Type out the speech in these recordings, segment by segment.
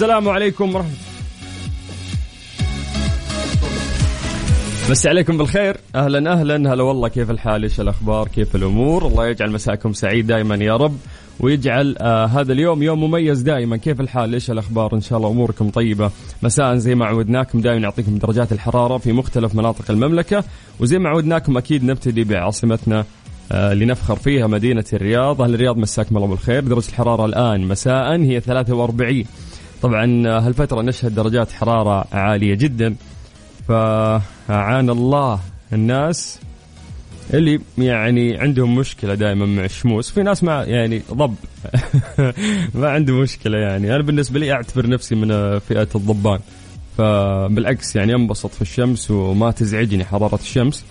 السلام عليكم ورحمة بس عليكم بالخير. أهلا أهلا. هلا والله كيف الحال؟ إيش الأخبار؟ كيف الأمور؟ الله يجعل مساكم سعيد دائما يا رب ويجعل آه هذا اليوم يوم مميز دائما كيف الحال؟ إيش الأخبار؟ إن شاء الله أموركم طيبة. مساء زي ما عودناكم دائما نعطيكم درجات الحرارة في مختلف مناطق المملكة. وزي ما عودناكم أكيد نبتدي بعاصمتنا آه، اللي نفخر فيها مدينة الرياض. أهل الرياض مساكم الله بالخير. درجة الحرارة الآن مساء هي 43 طبعا هالفترة نشهد درجات حرارة عالية جدا فأعان الله الناس اللي يعني عندهم مشكلة دائما مع الشموس. في ناس مع يعني ضب ما عنده مشكلة يعني. أنا بالنسبة لي أعتبر نفسي من فئة الضبان فبالعكس يعني أنبسط في الشمس وما تزعجني حرارة الشمس.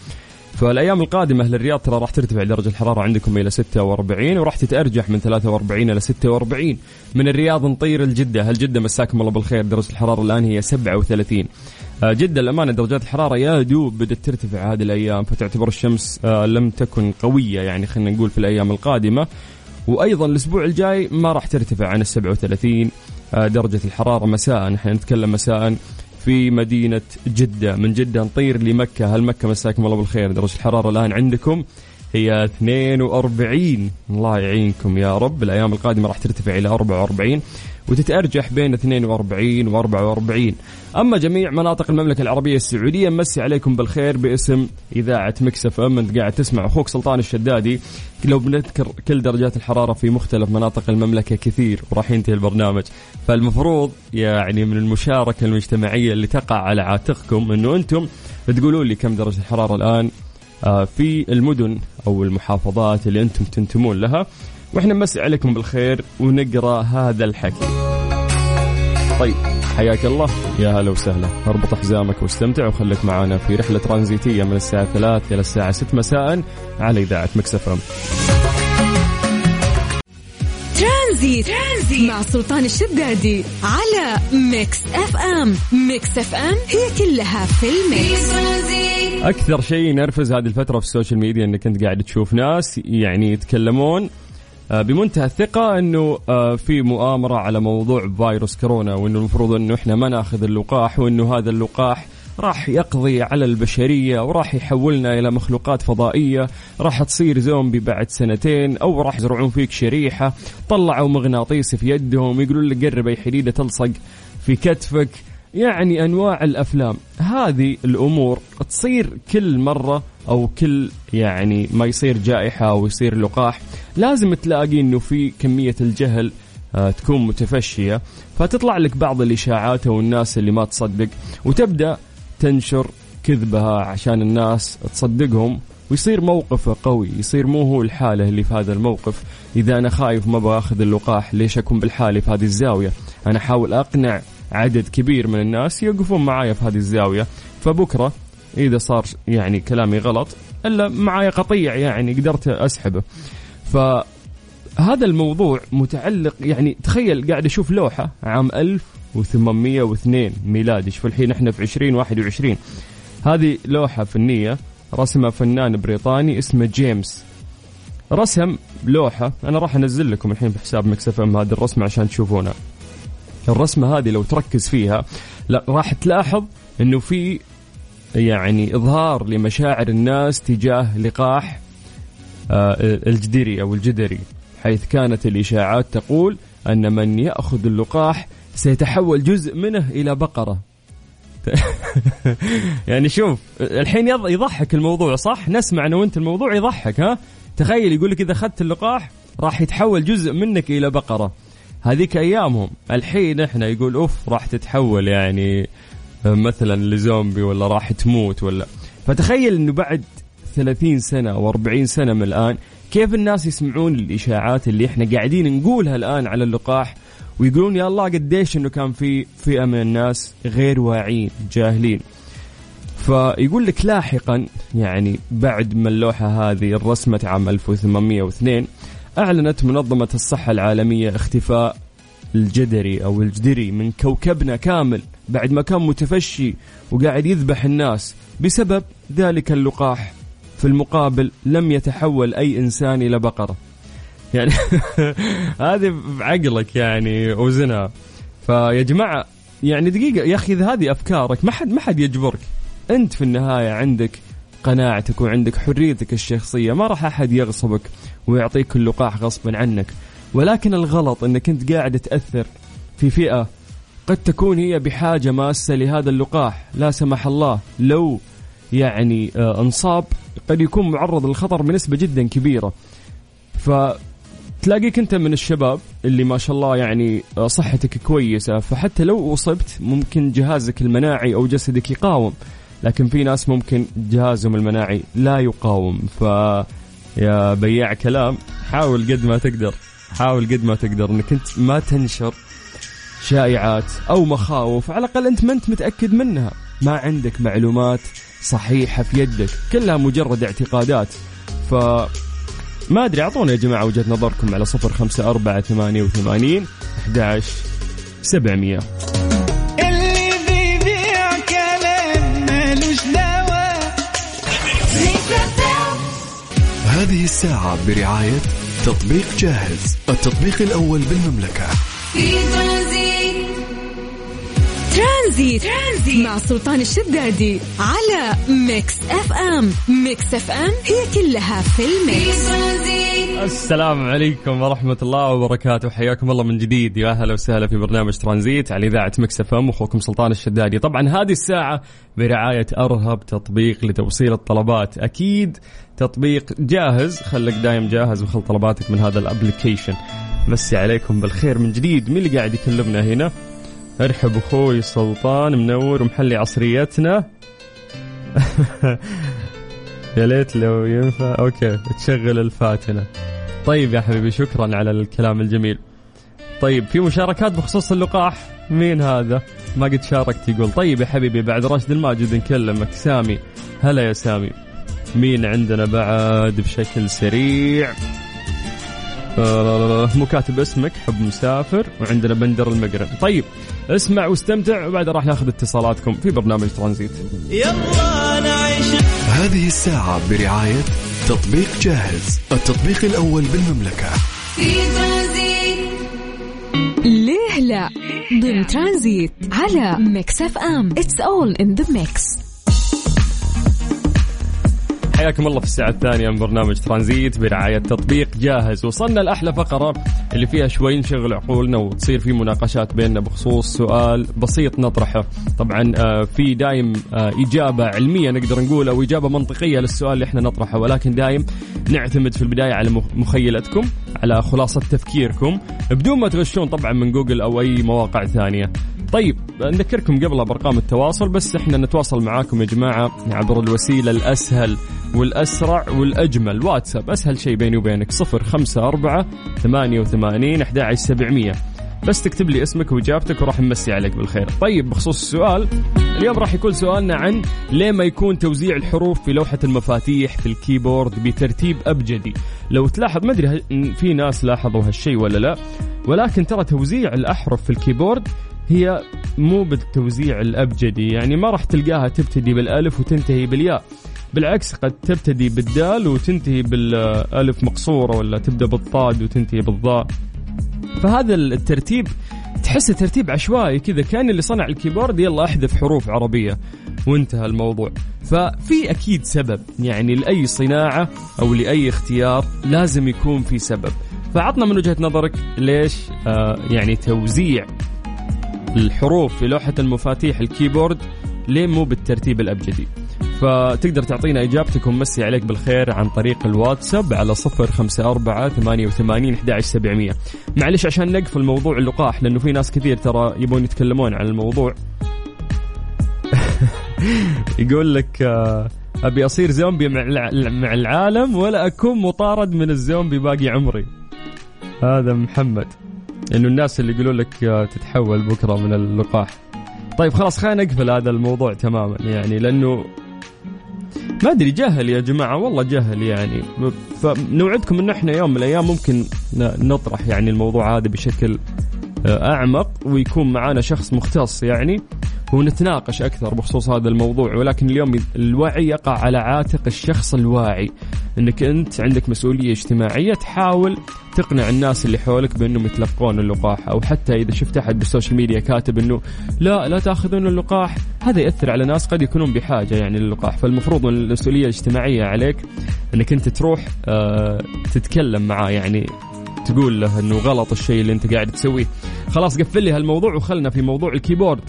فالايام القادمة أهل الرياض ترى راح ترتفع درجة الحرارة عندكم إلى 46 وراح تتأرجح من 43 إلى 46 من الرياض نطير الجدة. هل جدة مساكم الله بالخير؟ درجة الحرارة الآن هي 37 آه، جدة الأمانة درجات الحرارة يا دوب بدأت ترتفع هذه الأيام فتعتبر الشمس آه، لم تكن قوية يعني خلينا نقول في الأيام القادمة. وأيضا الأسبوع الجاي ما راح ترتفع عن ال 37 آه، درجة الحرارة مساء إحنا نتكلم مساء. في مدينة جدة. من جدة نطير لمكة. هل مكة مساكم الله بالخير درجة الحرارة الآن عندكم؟ هي 42 الله يعينكم يا رب. الأيام القادمة راح ترتفع إلى 44 وتتأرجح بين 42 و 44 أما جميع مناطق المملكة العربية السعودية مسي عليكم بالخير باسم إذاعة مكسف أم. أنت قاعد تسمع أخوك سلطان الشدادي. لو بنذكر كل درجات الحرارة في مختلف مناطق المملكة كثير وراح ينتهي البرنامج. فالمفروض يعني من المشاركة المجتمعية اللي تقع على عاتقكم أنه أنتم تقولوا لي كم درجة الحرارة الآن. في المدن أو المحافظات اللي أنتم تنتمون لها وإحنا نمسي عليكم بالخير ونقرأ هذا الحكي. طيب حياك الله يا هلا وسهلا أربط حزامك واستمتع وخليك معنا في رحلة ترانزيتية من الساعة 3 إلى الساعة 6 مساء على إذاعة ميكس أف إم. ترانزيت, ترانزيت. مع سلطان الشدادي على ميكس اف ام. ميكس اف ام هي كلها في ال mix. أكثر شيء ينرفز هذه الفترة في ال social media إنك أنت قاعد تشوف ناس يعني يتكلمون آه، بمنتهى الثقة إنه آه، في مؤامرة على موضوع فيروس كورونا وإنه المفروض إنه إحنا ما ناخذ اللقاح وإنه هذا اللقاح راح يقضي على البشرية وراح يحولنا إلى مخلوقات فضائية. راح تصير زومبي بعد سنتين أو راح يزرعون فيك شريحة. طلعوا مغناطيس في يدهم يقولون لك قرب أي حديدة تلصق في كتفك. يعني أنواع الأفلام. هذه الأمور تصير كل مرة أو كل يعني ما يصير جائحة أو يصير لقاح. لازم تلاقي إنه في كمية الجهل آه، تكون متفشية. فتطلع لك بعض الإشاعات أو الناس اللي ما تصدق. وتبدأ تنشر كذبها عشان الناس تصدقهم ويصير موقفه قوي يصير مو هو الحالة اللي في هذا الموقف. إذا أنا خايف ما باخذ اللقاح ليش أكون بالحالي في هذه الزاوية؟ أنا أحاول أقنع عدد كبير من الناس يوقفون معايا في هذه الزاوية. فبكرة إذا صار يعني كلامي غلط إلا معايا قطيع يعني قدرت أسحبه. فهذا الموضوع متعلق يعني تخيل قاعد أشوف لوحة عام 1802 ميلادي شوف الحين؟ إحنا في 2021 هذه لوحة فنية رسمها فنان بريطاني اسمه جيمس. رسم لوحة. أنا راح أنزل لكم الحين في حساب مكسف إم هذه الرسمة عشان تشوفونها الرسمة هذه لو تركز فيها لا راح تلاحظ إنه في يعني إظهار لمشاعر الناس تجاه لقاح الجدري أو الجدري حيث كانت الإشاعات تقول أن من يأخذ اللقاح سيتحول جزء منه إلى بقرة. يعني شوف الحين يضحك الموضوع صح؟ نسمع أنا وأنت الموضوع يضحك ها؟ تخيل يقول لك إذا أخذت اللقاح راح يتحول جزء منك إلى بقرة. هذيك أيامهم. الحين إحنا يقول أوف راح تتحول يعني مثلا لزومبي ولا راح تموت ولا. فتخيل إنه بعد 30 سنة أو 40 سنة من الآن كيف الناس يسمعون الإشاعات اللي إحنا قاعدين نقولها الآن على اللقاح؟ ويقولون يا الله قديش إنه كان في فئة من الناس غير واعيين جاهلين. فيقول لك لاحقا يعني بعد ما اللوحة هذه رسمت عام 1802 أعلنت منظمة الصحة العالمية اختفاء الجدري أو الجدري من كوكبنا كامل بعد ما كان متفشي وقاعد يذبح الناس بسبب ذلك اللقاح. في المقابل لم يتحول أي إنسان إلى بقرة. يعني هذه بعقلك يعني وزنها. فيا جماعة يعني دقيقة يا أخي إذا هذه أفكارك ما حد ما حد يجبرك. أنت في النهاية عندك قناعتك وعندك حريتك الشخصية ما راح أحد يغصبك ويعطيك اللقاح غصبا عنك. ولكن الغلط أنك أنت قاعد تأثر في فئة قد تكون هي بحاجة ماسة لهذا اللقاح. لا سمح الله لو يعني آه، انصاب قد يكون معرض للخطر بنسبة جدا كبيرة. فتلاقيك انت من الشباب اللي ما شاء الله يعني آه، صحتك كويسة فحتى لو أصبت ممكن جهازك المناعي أو جسدك يقاوم. لكن في ناس ممكن جهازهم المناعي لا يقاوم. ف يا بياع كلام حاول قد ما تقدر حاول قد ما تقدر إنك انت ما تنشر شائعات أو مخاوف. على الأقل أنت ما أنت متأكد منها. ما عندك معلومات صحيحة في يدك كلها مجرد اعتقادات. ف ما أدري أعطونا يا جماعة وجهة نظركم على صفر خمسة أربعة ثمانية وثمانين مالوش دواء هذه الساعة برعاية تطبيق جاهز التطبيق الأول بالمملكة. في ترانزيت, ترانزيت. مع سلطان الشدادي على ميكس اف ام. ميكس اف ام هي كلها في ال mix. ترانزيت السلام عليكم ورحمة الله وبركاته. حياكم الله من جديد. يا أهلا وسهلا في برنامج ترانزيت على إذاعة مكس ام. أخوكم سلطان الشدادي. طبعا هذه الساعة برعاية أرهب تطبيق لتوصيل الطلبات. أكيد تطبيق جاهز. خليك دايم جاهز وخل طلباتك من هذا ال application. مسي عليكم بالخير من جديد. مين اللي قاعد يكلمنا هنا؟ ارحب أخوي سلطان منور ومحلي عصريتنا. يا ليت لو ينفع. okay تشغل الفاتنة. طيب يا حبيبي شكرا على الكلام الجميل. طيب في مشاركات بخصوص اللقاح؟ مين هذا؟ ما قد شاركت يقول. طيب يا حبيبي بعد راشد الماجد نكلمك. سامي. هلا يا سامي. مين عندنا بعد بشكل سريع؟ آه، مو كاتب اسمك حب مسافر وعندنا بندر المقرن طيب اسمع واستمتع وبعد راح ناخذ اتصالاتكم في برنامج ترانزيت. يلا نعيش. هذه الساعة برعاية تطبيق جاهز التطبيق الأول بالمملكة. في ترانزيت. ليه لا؟ ضمن ترانزيت على ميكس أف أم. it's all in the mix حياكم الله في الساعة الثانية من برنامج ترانزيت برعاية تطبيق جاهز. وصلنا لأحلى فقرة اللي فيها شوي نشغل عقولنا وتصير في مناقشات بيننا بخصوص سؤال بسيط نطرحه. طبعا آه، في دايم آه، إجابة علمية نقدر نقول أو إجابة منطقية للسؤال اللي إحنا نطرحه. ولكن دايم نعتمد في البداية على مخ- مخيلتكم على خلاصة تفكيركم بدون ما تغشون طبعا من جوجل أو أي مواقع ثانية. طيب نذكركم قبلها بأرقام التواصل بس إحنا نتواصل معاكم يا جماعة عبر الوسيلة الأسهل والأسرع والأجمل واتساب أسهل شيء بيني وبينك 054 88 11700 بس تكتب لي اسمك وإجابتك وراح نمسي عليك بالخير. طيب بخصوص السؤال اليوم راح يكون سؤالنا عن ليه ما يكون توزيع الحروف في لوحة المفاتيح في ال keyboard بترتيب أبجدي؟ لو تلاحظ ما أدري في ناس لاحظوا هالشيء ولا لا ولكن ترى توزيع الأحرف في ال keyboard هي مو بالتوزيع الأبجدي يعني ما راح تلقاها تبتدي بالألف وتنتهي بالياء. بالعكس قد تبتدي بالدال وتنتهي بالألف مقصورة ولا تبدأ بالضاد وتنتهي بالظاء. فهذا الترتيب تحس ترتيب عشوائي كذا كأن اللي صنع ال keyboard يلا أحذف حروف عربية. وانتهى الموضوع. ففي أكيد سبب يعني لأي صناعة أو لأي اختيار لازم يكون في سبب. فعطنا من وجهة نظرك ليش آه يعني توزيع الحروف في لوحة المفاتيح الكيبورد ليه مو بالترتيب الأبجدي. فتقدر تعطينا اجابتك ومسي عليك بالخير عن طريق الواتساب على صفر خمسة أربعة ثمانية وثمانين سبعمية. معلش عشان نقفل موضوع اللقاح لأنه في ناس كثير ترى يبون يتكلمون عن الموضوع. يقول لك آه، أبي أصير زومبي مع الع- مع العالم ولا أكون مطارد من الزومبي باقي عمري. هذا محمد. إنه الناس اللي يقولون لك تتحول بكرة من اللقاح. طيب خلاص خلينا نقفل هذا الموضوع تماما يعني لأنه ما أدري جهل يا جماعة والله جهل يعني. فنوعدكم انه إحنا يوم من الأيام ممكن نطرح يعني الموضوع هذا بشكل آه، أعمق ويكون معانا شخص مختص يعني. ونتناقش أكثر بخصوص هذا الموضوع ولكن اليوم الوعي يقع على عاتق الشخص الواعي إنك أنت عندك مسؤولية اجتماعية تحاول تقنع الناس اللي حولك بأنهم يتلقون اللقاح أو حتى إذا شفت أحد بالسوشيال ميديا كاتب إنه لا لا تأخذون اللقاح هذا يأثر على ناس قد يكونون بحاجة يعني للقاح. فالمفروض إن المسؤولية الاجتماعية عليك إنك أنت تروح آه تتكلم معاه يعني تقول له إنه غلط الشيء اللي أنت قاعد تسويه. خلاص قفل لي هالموضوع وخلنا في موضوع ال keyboard.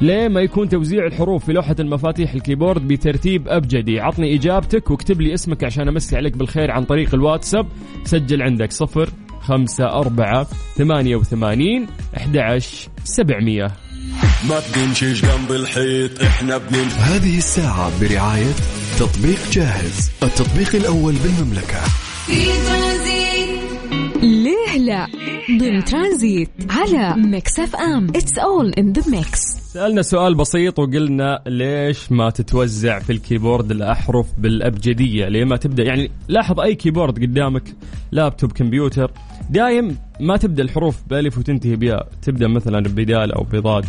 ليه ما يكون توزيع الحروف في لوحة المفاتيح ال keyboard بترتيب أبجدي؟ عطني إجابتك واكتب لي اسمك عشان أمسي عليك بالخير عن طريق الواتساب. سجل عندك صفر خمسة أربعة ثمانية وثمانين أحد سبعمية. ما بنمشيش جنب الحيط إحنا بنمشي هذه الساعة برعاية تطبيق جاهز التطبيق الأول بالمملكة. في ترانزيت لا ضمن ترانزيت على ميكس أف أم. it's all in the mix سألنا سؤال بسيط وقلنا ليش ما تتوزع في الكيبورد الأحرف بالأبجدية؟ ليه ما تبدأ؟ يعني لاحظ أي كيبورد قدامك لابتوب كمبيوتر دايم ما تبدأ الحروف بألف وتنتهي بياء تبدأ مثلا بدال أو بضاد.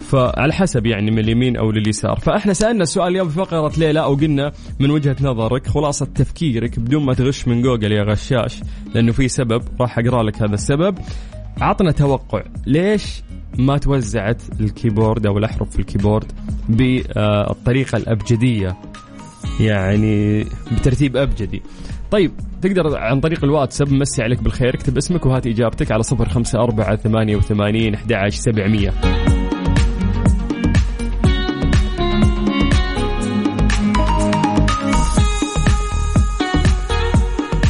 فعلى حسب يعني من اليمين أو لليسار. فإحنا سألنا السؤال اليوم في فقرة ليه لا أو قلنا من وجهة نظرك خلاصة تفكيرك بدون ما تغش من جوجل يا غشاش لأنه في سبب راح أقرأ لك هذا السبب. عطنا توقع ليش ما توزعت الكيبورد أو الأحرف في الكيبورد بالطريقة الأبجدية؟ يعني بترتيب أبجدي. طيب تقدر عن طريق الواتساب مسي عليك بالخير اكتب اسمك وهات إجابتك على 054 88 11 700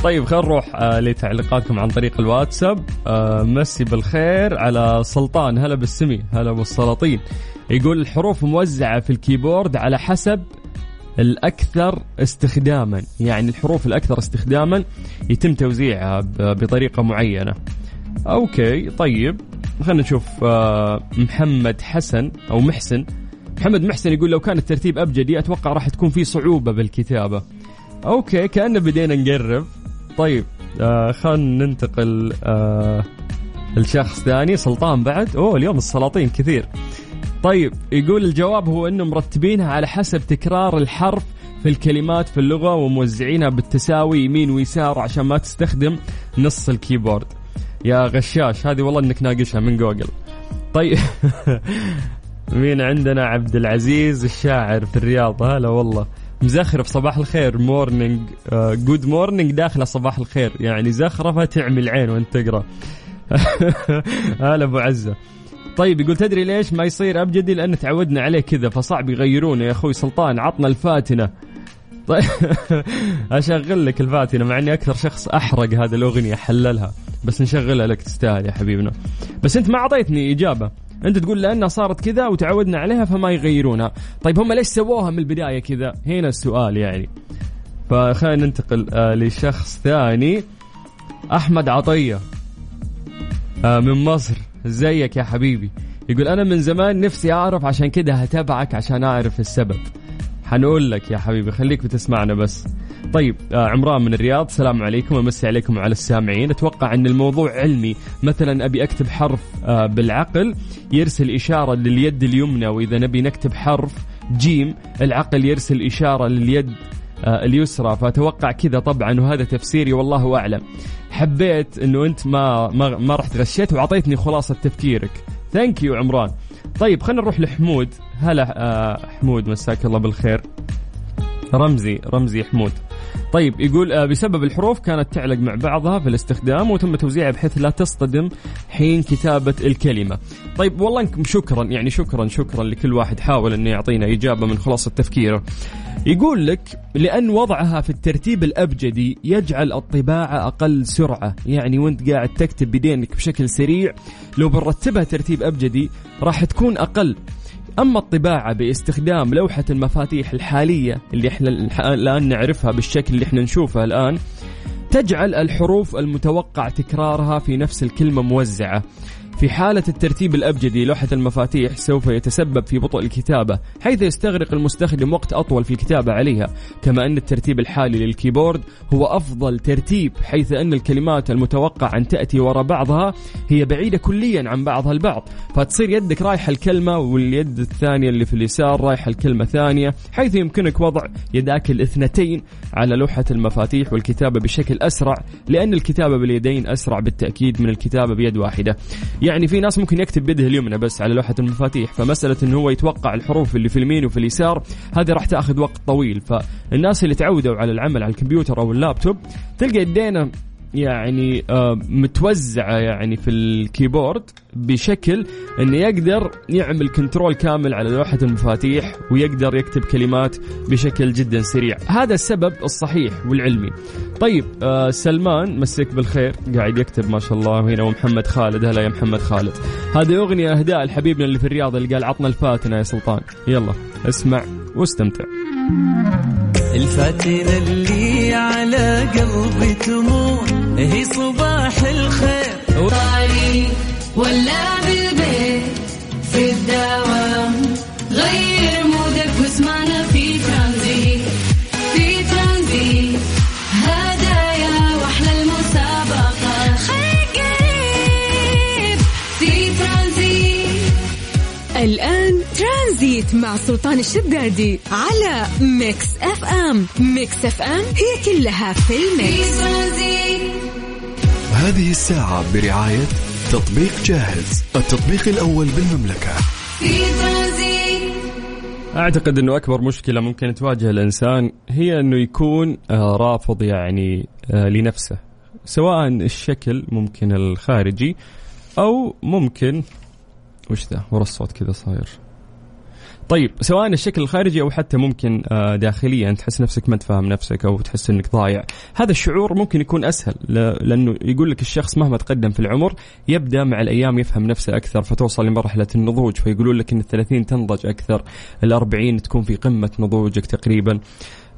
طيب خلينا نروح آه لتعليقاتكم عن طريق الواتساب. آه مسي بالخير على سلطان. هلا بالسمي هلا بالسلاطين. يقول الحروف موزعة في الكيبورد على حسب الأكثر استخداما. يعني الحروف الأكثر استخداما يتم توزيعها بطريقة معينة. okay طيب. خلينا نشوف آه محمد حسن أو محسن. محمد محسن يقول لو كان الترتيب أبجدي أتوقع راح تكون في صعوبة بالكتابة. okay كأننا بدينا نقرب. طيب آه خلينا ننتقل آه لشخص ثاني سلطان بعد. أوه اليوم السلاطين كثير. طيب يقول الجواب هو إنه مرتبينها على حسب تكرار الحرف في الكلمات في اللغة وموزعينها بالتساوي يمين ويسار عشان ما تستخدم نص الكيبورد. يا غشاش هذه والله إنك ناقلها من جوجل. طيب مين عندنا؟ عبد العزيز الشاعر في الرياض. هلا والله. مزخرف صباح الخير morning good morning داخله صباح الخير. يعني زخرفة تعمل عين وانت تقرأ. هلا أبو عزة. طيب يقول تدري ليش ما يصير أبجدي؟ لأن تعودنا عليه كذا فصعب يغيرونه. يا أخوي سلطان عطنا الفاتنة. طيب أشغل لك الفاتنة مع إني أكثر شخص أحرق هذه الأغنية حللها. بس نشغلها لك تستاهل يا حبيبنا. بس أنت ما أعطيتني إجابة. أنت تقول لأنها صارت كذا وتعودنا عليها فما يغيرونها. طيب هم ليش سووها من البداية كذا؟ هنا السؤال يعني. فخلينا ننتقل آه لشخص ثاني. أحمد عطية آه من مصر. ازيك يا حبيبي. يقول أنا من زمان نفسي أعرف عشان كده هتابعك عشان أعرف السبب. حنقول لك يا حبيبي خليك بتسمعنا بس. طيب آه عمران من الرياض السلام عليكم ومسي عليكم وعلى السامعين. أتوقع أن الموضوع علمي. مثلا أبي أكتب حرف آه بالعقل يرسل إشارة لليد اليمنى وإذا نبي نكتب حرف جيم العقل يرسل إشارة لليد آه اليسرى. فأتوقع كذا طبعا وهذا تفسيري والله أعلم. حبيت إنه أنت ما ما, ما رحت غشيت وعطيتني خلاصة تفكيرك. thank you عمران. طيب خلينا نروح لحمود. هلا آه حمود مساك الله بالخير. رمزي رمزي حمود. طيب يقول آه، بسبب الحروف كانت تعلق مع بعضها في الاستخدام وتم توزيعها بحيث لا تصطدم حين كتابة الكلمة. طيب والله انكم شكرا يعني شكرا شكرا لكل واحد حاول إنه يعطينا إجابة من خلاصة تفكيره يقول لك لأن وضعها في الترتيب الأبجدي يجعل الطباعة أقل سرعة. يعني وانت قاعد تكتب بدينك بشكل سريع لو بنرتبها ترتيب أبجدي راح تكون أقل. أما الطباعة باستخدام لوحة المفاتيح الحالية اللي إحنا الآن نعرفها بالشكل اللي إحنا نشوفه الآن تجعل الحروف المتوقع تكرارها في نفس الكلمة موزعة. في حالة الترتيب الأبجدي لوحة المفاتيح سوف يتسبب في بطء الكتابة حيث يستغرق المستخدم وقت أطول في الكتابة عليها كما أن الترتيب الحالي للكيبورد هو أفضل ترتيب حيث أن الكلمات المتوقع أن تأتي وراء بعضها هي بعيدة كليا عن بعضها البعض فتصير يدك رايحة الكلمة واليد الثانية اللي في اليسار رايحة الكلمة ثانية حيث يمكنك وضع يداك الاثنتين على لوحة المفاتيح والكتابة بشكل أسرع لأن الكتابة باليدين أسرع بالتأكيد من الكتابة بيد واحدة. يعني في ناس ممكن يكتب بيده اليمنى بس على لوحة المفاتيح فمسألة إنه هو يتوقع الحروف اللي في اليمين وفي اليسار هذه راح تاخذ وقت طويل. فالناس اللي تعودوا على العمل على الكمبيوتر أو اللابتوب تلقى يدينا يعني آه، متوزعة يعني في الكيبورد بشكل إنه يقدر يعمل control كامل على لوحة المفاتيح ويقدر يكتب كلمات بشكل جدا سريع. هذا السبب الصحيح والعلمي. طيب آه سلمان مسك بالخير. قاعد يكتب ما شاء الله هنا ومحمد خالد. هلا يا محمد خالد. هذه أغنية أهداء لحبيبنا اللي في الرياض اللي قال عطنا الفاتنة يا سلطان. يلا اسمع واستمتع. الفاتنة اللي على قلبي تمور هي صباح الخير. طاري ولا بالبيت في الدوام. ترانزيت مع سلطان الشدادي على ميكس اف ام. ميكس اف ام هي كلها في في ال mix. هذه الساعة برعاية تطبيق جاهز التطبيق الأول بالمملكة. في أعتقد إنه أكبر مشكلة ممكن تواجه الإنسان هي إنه يكون آه، رافض يعني آه، لنفسه سواء الشكل ممكن الخارجي أو ممكن وش ذا؟ ورا الصوت كذا صاير. طيب سواء الشكل الخارجي أو حتى ممكن آه، داخليا تحس نفسك ما تفهم نفسك أو تحس إنك ضايع. هذا الشعور ممكن يكون أسهل لأنه يقول لك الشخص مهما تقدم في العمر يبدأ مع الأيام يفهم نفسه أكثر فتوصل لمرحلة النضوج فيقولون لك إن الثلاثين تنضج أكثر الأربعين تكون في قمة نضوجك تقريبا.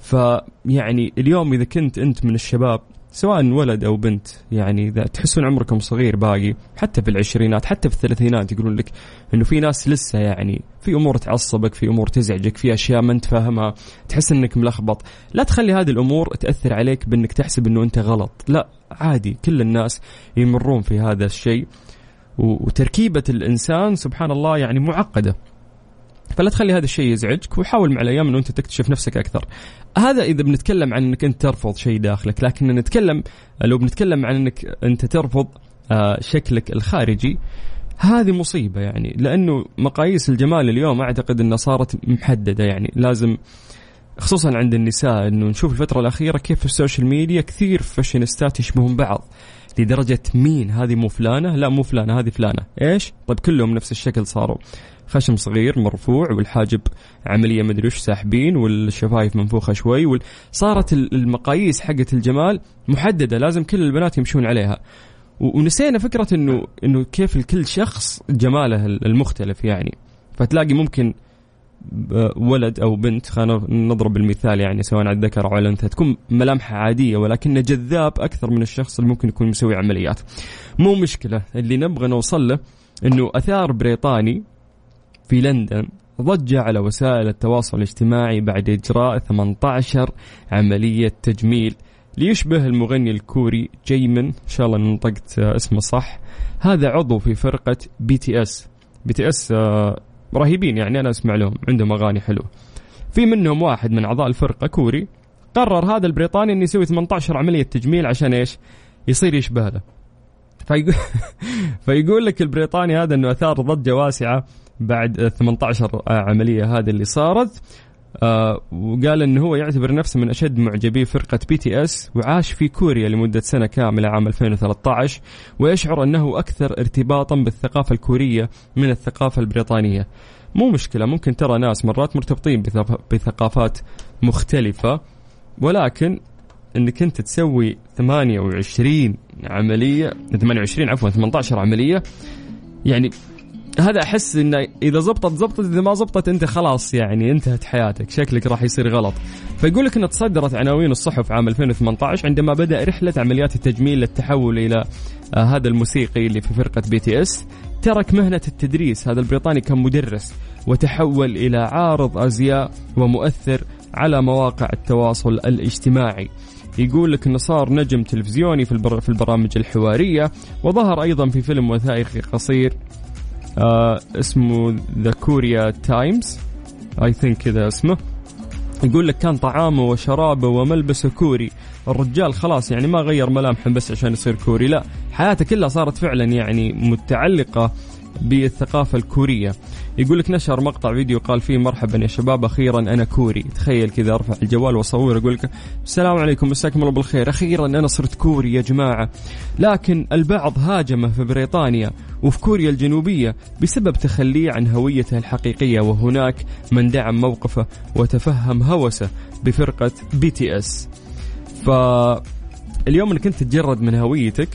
فيعني اليوم إذا كنت أنت من الشباب سواء ولد أو بنت يعني إذا تحسون عمركم صغير باقي حتى في العشرينات حتى في الثلاثينات يقولون لك إنه في ناس لسه يعني في أمور تعصبك في أمور تزعجك في أشياء ما أنت فاهمها تحس إنك ملخبط. لا تخلي هذه الأمور تأثر عليك بإنك تحسب إنه أنت غلط. لا عادي كل الناس يمرون في هذا الشيء. وتركيبة الإنسان سبحان الله يعني معقدة. فلا تخلي هذا الشيء يزعجك وحاول مع الأيام إنه أنت تكتشف نفسك أكثر. هذا إذا بنتكلم عن إنك أنت ترفض شيء داخلك، لكن نتكلم لو بنتكلم عن إنك أنت ترفض آه، شكلك الخارجي هذه مصيبة يعني لأنه مقاييس الجمال اليوم أعتقد إنها صارت محددة يعني لازم خصوصا عند النساء إنه نشوف الفترة الأخيرة كيف في ال social media كثير فاشنيستات يشبهون بعض لدرجة مين؟ هذه مو فلانة؟ لا مو فلانة هذه فلانة. إيش؟ طيب كلهم نفس الشكل صاروا. خشم صغير مرفوع والحاجب عملية مدري وش ساحبين والشفايف منفوخة شوي. صارت ال- المقاييس حقت الجمال محددة لازم كل البنات يمشون عليها ونسينا فكرة انه إنه كيف لكل شخص جماله ال- المختلف يعني فتلاقي ممكن ولد أو بنت خلينا نضرب المثال يعني سواء على الذكر أو على الأنثى تكون ملامحها عادية ولكنه جذاب أكثر من الشخص اللي ممكن يكون مسوي عمليات. مو مشكلة اللي نبغى نوصل له إنه أثار بريطاني في لندن ضج على وسائل التواصل الاجتماعي بعد إجراء 18 عملية تجميل ليشبه المغني الكوري جيمن إن شاء الله إن نطقت آه، اسمه صح. هذا عضو في فرقة بي تي إس. بي تي إس رهيبين يعني أنا أسمع لهم عندهم أغاني حلوة. في منهم واحد من أعضاء الفرقة كوري قرر هذا البريطاني إنه يسوي 18 عملية تجميل عشان إيش؟ يصير يشبه له فيقول فيقول لك البريطاني هذا إنه أثار ضجة واسعة بعد 18 عملية هذه اللي صارت آه وقال انه هو يعتبر نفسه من أشد معجبي فرقة بي تي إس وعاش في كوريا لمدة سنة كاملة عام 2013 ويشعر أنه أكثر ارتباطا بالثقافة الكورية من الثقافة البريطانية. مو مشكلة ممكن ترى ناس مرات مرتبطين بثقافات مختلفة ولكن إنك أنت تسوي 28 عملية 28 عفوا 18 عملية يعني هذا أحس إنه إذا زبطت زبطت إذا ما زبطت أنت خلاص يعني انتهت حياتك شكلك راح يصير غلط فيقول لك إن تصدرت عناوين الصحف عام 2018 عندما بدأ رحلة عمليات التجميل للتحول إلى آه هذا الموسيقي اللي في فرقة بي تي اس ترك مهنة التدريس هذا البريطاني كان مدرس وتحول إلى عارض أزياء ومؤثر على مواقع التواصل الاجتماعي يقول لك إنه صار نجم تلفزيوني في. في البرامج الحوارية وظهر أيضا في فيلم وثائقي قصير آه اسمه ذا كوريا تايمز. I think كذا اسمه. يقول لك كان طعامه وشرابه وملبسه كوري. الرجال خلاص يعني ما غير ملامحه بس عشان يصير كوري. لا حياته كلها صارت فعلا يعني متعلقة بالثقافة الكورية. يقول لك نشر مقطع فيديو قال فيه مرحبا يا شباب أخيرا أنا كوري. تخيل كذا أرفع الجوال وأصور أقول لك السلام عليكم مساكم الله بالخير. أخيرا أنا صرت كوري يا جماعة. لكن البعض هاجمه في بريطانيا وفي كوريا الجنوبية بسبب تخليه عن هويته الحقيقية. وهناك من دعم موقفه وتفهم هوسه بفرقة بي تي اس فاليوم إنك أنت تتجرد من هويتك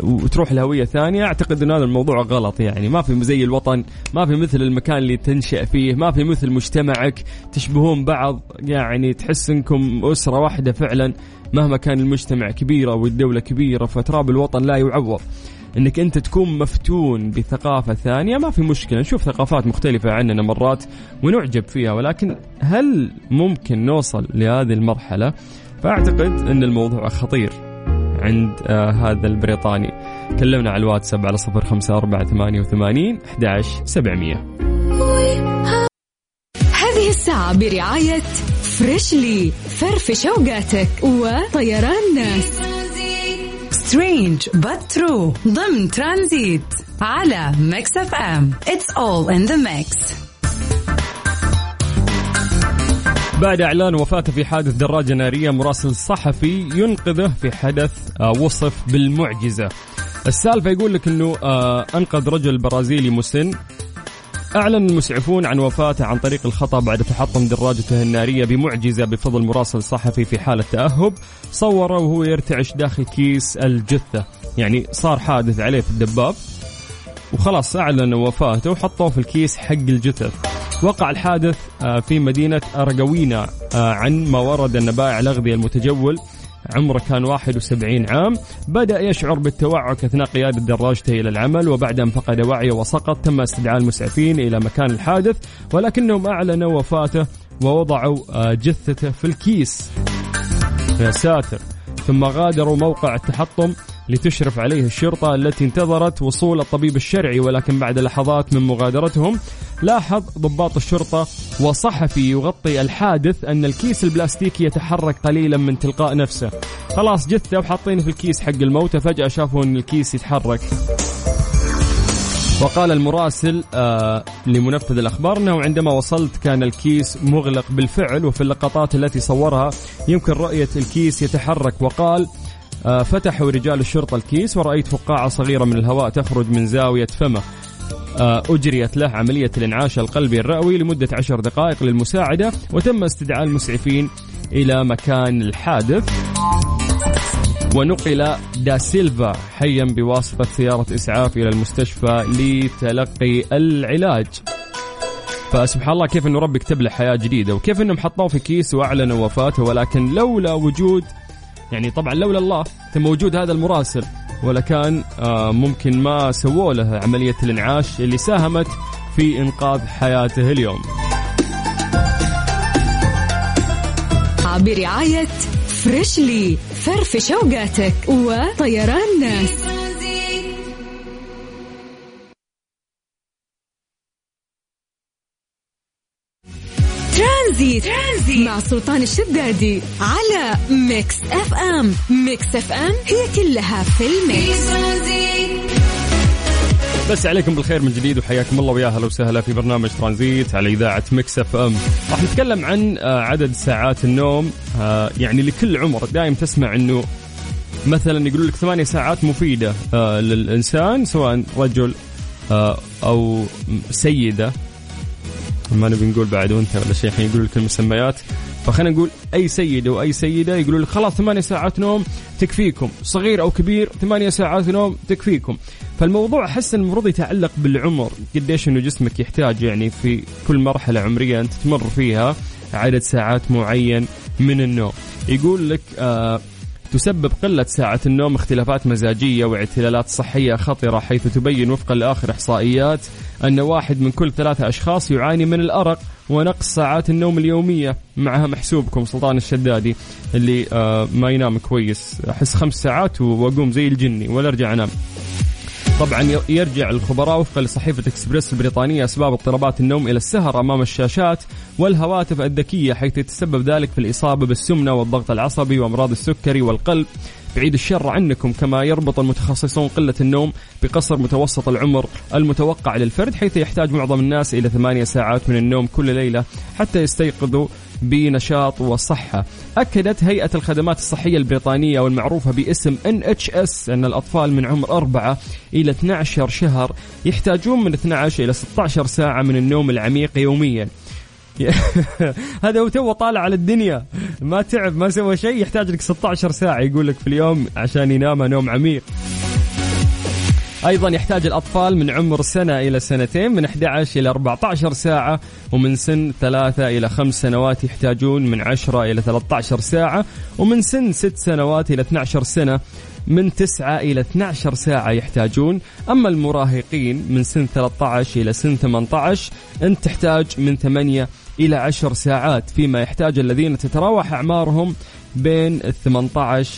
وتروح لهوية ثانية أعتقد أن هذا الموضوع غلط يعني. ما في زي الوطن ما في مثل المكان اللي تنشأ فيه ما في مثل مجتمعك تشبهون بعض. يعني تحس أنكم أسرة واحدة فعلا مهما كان المجتمع كبير أو الدولة كبيرة فتراب الوطن لا يعوض. إنك أنت تكون مفتون بثقافة ثانية ما في مشكلة. نشوف ثقافات مختلفة عننا مرات ونعجب فيها ولكن هل ممكن نوصل لهذه المرحلة؟ فأعتقد إن الموضوع خطير. عند آه هذا البريطاني. كلمنا على الواتساب على صفر خمسة أربعة ثمانية وثمانين أحداش سبعمية. هذه الساعة برعاية فريشلي فرفش أوقاتك وطيران ناس strange true ضمن ترانزيت على ميكس أف أم. It's all in the mix. بعد إعلان وفاته في حادث دراجة نارية مراسل صحفي ينقذه في حدث آه وصف بالمعجزة. السالفة يقول لك أنه آه أنقذ رجل برازيلي مسن. أعلن المسعفون عن وفاته عن طريق الخطأ بعد تحطم دراجته النارية بمعجزة بفضل مراسل صحفي في حالة تأهب. صوره وهو يرتعش داخل كيس الجثة. يعني صار حادث عليه في الدباب. وخلاص أعلنوا وفاته وحطوه في الكيس حق الجثث وقع الحادث في مدينة أرجوينا عن ما ورد أن بائع الأغذية المتجول عمره كان 71 عام. بدأ يشعر بالتوعك أثناء قيادة دراجته إلى العمل وبعد أن فقد وعيه وسقط تم استدعاء المسعفين إلى مكان الحادث ولكنهم أعلنوا وفاته ووضعوا جثته في الكيس. يا ساتر. ثم غادروا موقع التحطم لتشرف عليه الشرطة التي انتظرت وصول الطبيب الشرعي ولكن بعد لحظات من مغادرتهم لاحظ ضباط الشرطة وصحفي يغطي الحادث أن الكيس البلاستيكي يتحرك قليلا من تلقاء نفسه. خلاص جثة وحاطينه في الكيس حق الموتى فجأة شافوا أن الكيس يتحرك. وقال المراسل آه لمنفذ الأخبار أنه عندما وصلت كان الكيس مغلق بالفعل وفي اللقطات التي صورها يمكن رؤية الكيس يتحرك وقال فتحوا رجال الشرطة الكيس ورأيت فقاعة صغيرة من الهواء تخرج من زاوية فمه. آه أجريت له عملية الإنعاش القلبي الرئوي لمدة عشر دقائق للمساعدة وتم استدعاء المسعفين إلى مكان الحادث. ونقل دا سيلفا حيا بواسطة سيارة إسعاف إلى المستشفى لتلقي العلاج. فسبحان الله كيف إنه ربي كتب له حياة جديدة وكيف إنهم حطوه في كيس وأعلنوا وفاته ولكن لولا وجود يعني طبعا لولا الله تم وجود هذا المراسل ولا كان آه ممكن ما سووا له عملية الإنعاش اللي ساهمت في إنقاذ حياته اليوم. برعاية فريشلي فرفش اوقاتك وطيران ناس مع سلطان الشدادي على ميكس اف ام. ميكس اف ام هي كلها في ال mix. مسى عليكم بالخير من جديد وحياكم الله ويا أهلا وسهلا في برنامج ترانزيت على إذاعة مكس اف ام. راح نتكلم عن آه، عدد ساعات النوم. آه، يعني لكل عمر دائما تسمع إنه مثلا يقولوا لك ثمانية ساعات مفيدة آه، للإنسان سواء رجل أو سيدة. ما نبي نقول بعد وانت ولا شيء الحين يقولوا لك المسميات. فخلينا نقول أي سيدة وأي سيدة يقولوا لك خلاص ثمانية ساعات نوم تكفيكم. صغير أو كبير ثمانية ساعات نوم تكفيكم. فالموضوع أحس المفروض يتعلق بالعمر قديش إنه جسمك يحتاج يعني في كل مرحلة عمرية أنت تمر فيها عدد ساعات معين من النوم. يقول لك آه تسبب قلة ساعة النوم اختلافات مزاجية واعتلالات صحية خطرة حيث تبين وفقا لآخر إحصائيات أن واحد من كل ثلاثة أشخاص يعاني من الأرق ونقص ساعات النوم اليومية. معها محسوبكم سلطان الشدادي اللي آه ما ينام كويس. أحس خمس ساعات وأقوم زي الجني ولا أرجع أنام. طبعا يرجع الخبراء وفقا لصحيفة إكسبريس البريطانية أسباب اضطرابات النوم إلى السهر أمام الشاشات والهواتف الذكية حيث يتسبب ذلك في الإصابة بالسمنة والضغط العصبي وأمراض السكري والقلب. بعيد الشر عنكم كما يربط المتخصصون قلة النوم بقصر متوسط العمر المتوقع للفرد حيث يحتاج معظم الناس إلى ثمانية ساعات من النوم كل ليلة حتى يستيقظوا بنشاط وصحة. أكدت هيئة الخدمات الصحية البريطانية والمعروفة باسم NHS أن الأطفال من عمر 4 إلى 12 شهر يحتاجون من 12 إلى 16 ساعة من النوم العميق يوميا. هذا هو تو طالع على الدنيا. ما تعب ما سوى شيء يحتاج لك 16 ساعة يقول لك في اليوم عشان ينام نوم عميق. أيضا يحتاج الأطفال من عمر سنة إلى سنتين من 11 إلى 14 ساعة ومن سن 3 إلى 5 سنوات يحتاجون من 10 إلى 13 ساعة ومن سن 6 سنوات إلى 12 سنة من 9 إلى 12 ساعة يحتاجون. أما المراهقين من سن 13 إلى سن 18 أنت تحتاج من 8 إلى 10 ساعات فيما يحتاج الذين تتراوح أعمارهم بين 18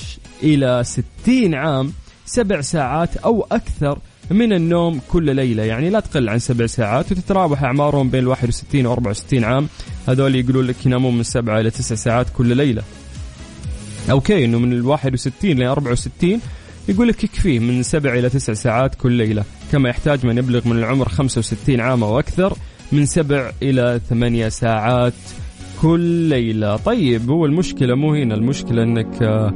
إلى 60 عام. سبع ساعات أو أكثر من النوم كل ليلة. يعني لا تقل عن سبع ساعات وتتراوح أعمارهم بين 61 و 64 عام. هذول يقولون لك ينامون من سبعة إلى تسع ساعات كل ليلة. أوكي إنه من ال 61 ل 64 يقول لك يكفيه من سبع إلى تسع ساعات كل ليلة. كما يحتاج من يبلغ من العمر 65 عام أو أكثر من سبع إلى ثمانية ساعات كل ليلة. طيب هو المشكلة مو هنا. المشكلة أنك آه،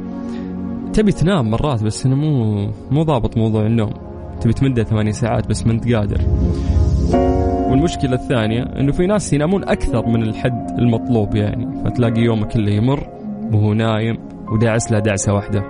تبي تنام مرات بس أنا مو مو ضابط موضوع النوم. تبي تمدها ثمانية ساعات بس ما أنت قادر. والمشكلة الثانية إنه في ناس ينامون أكثر من الحد المطلوب يعني. فتلاقي يومه كله يمر وهو نايم وداعس له دعسة واحدة.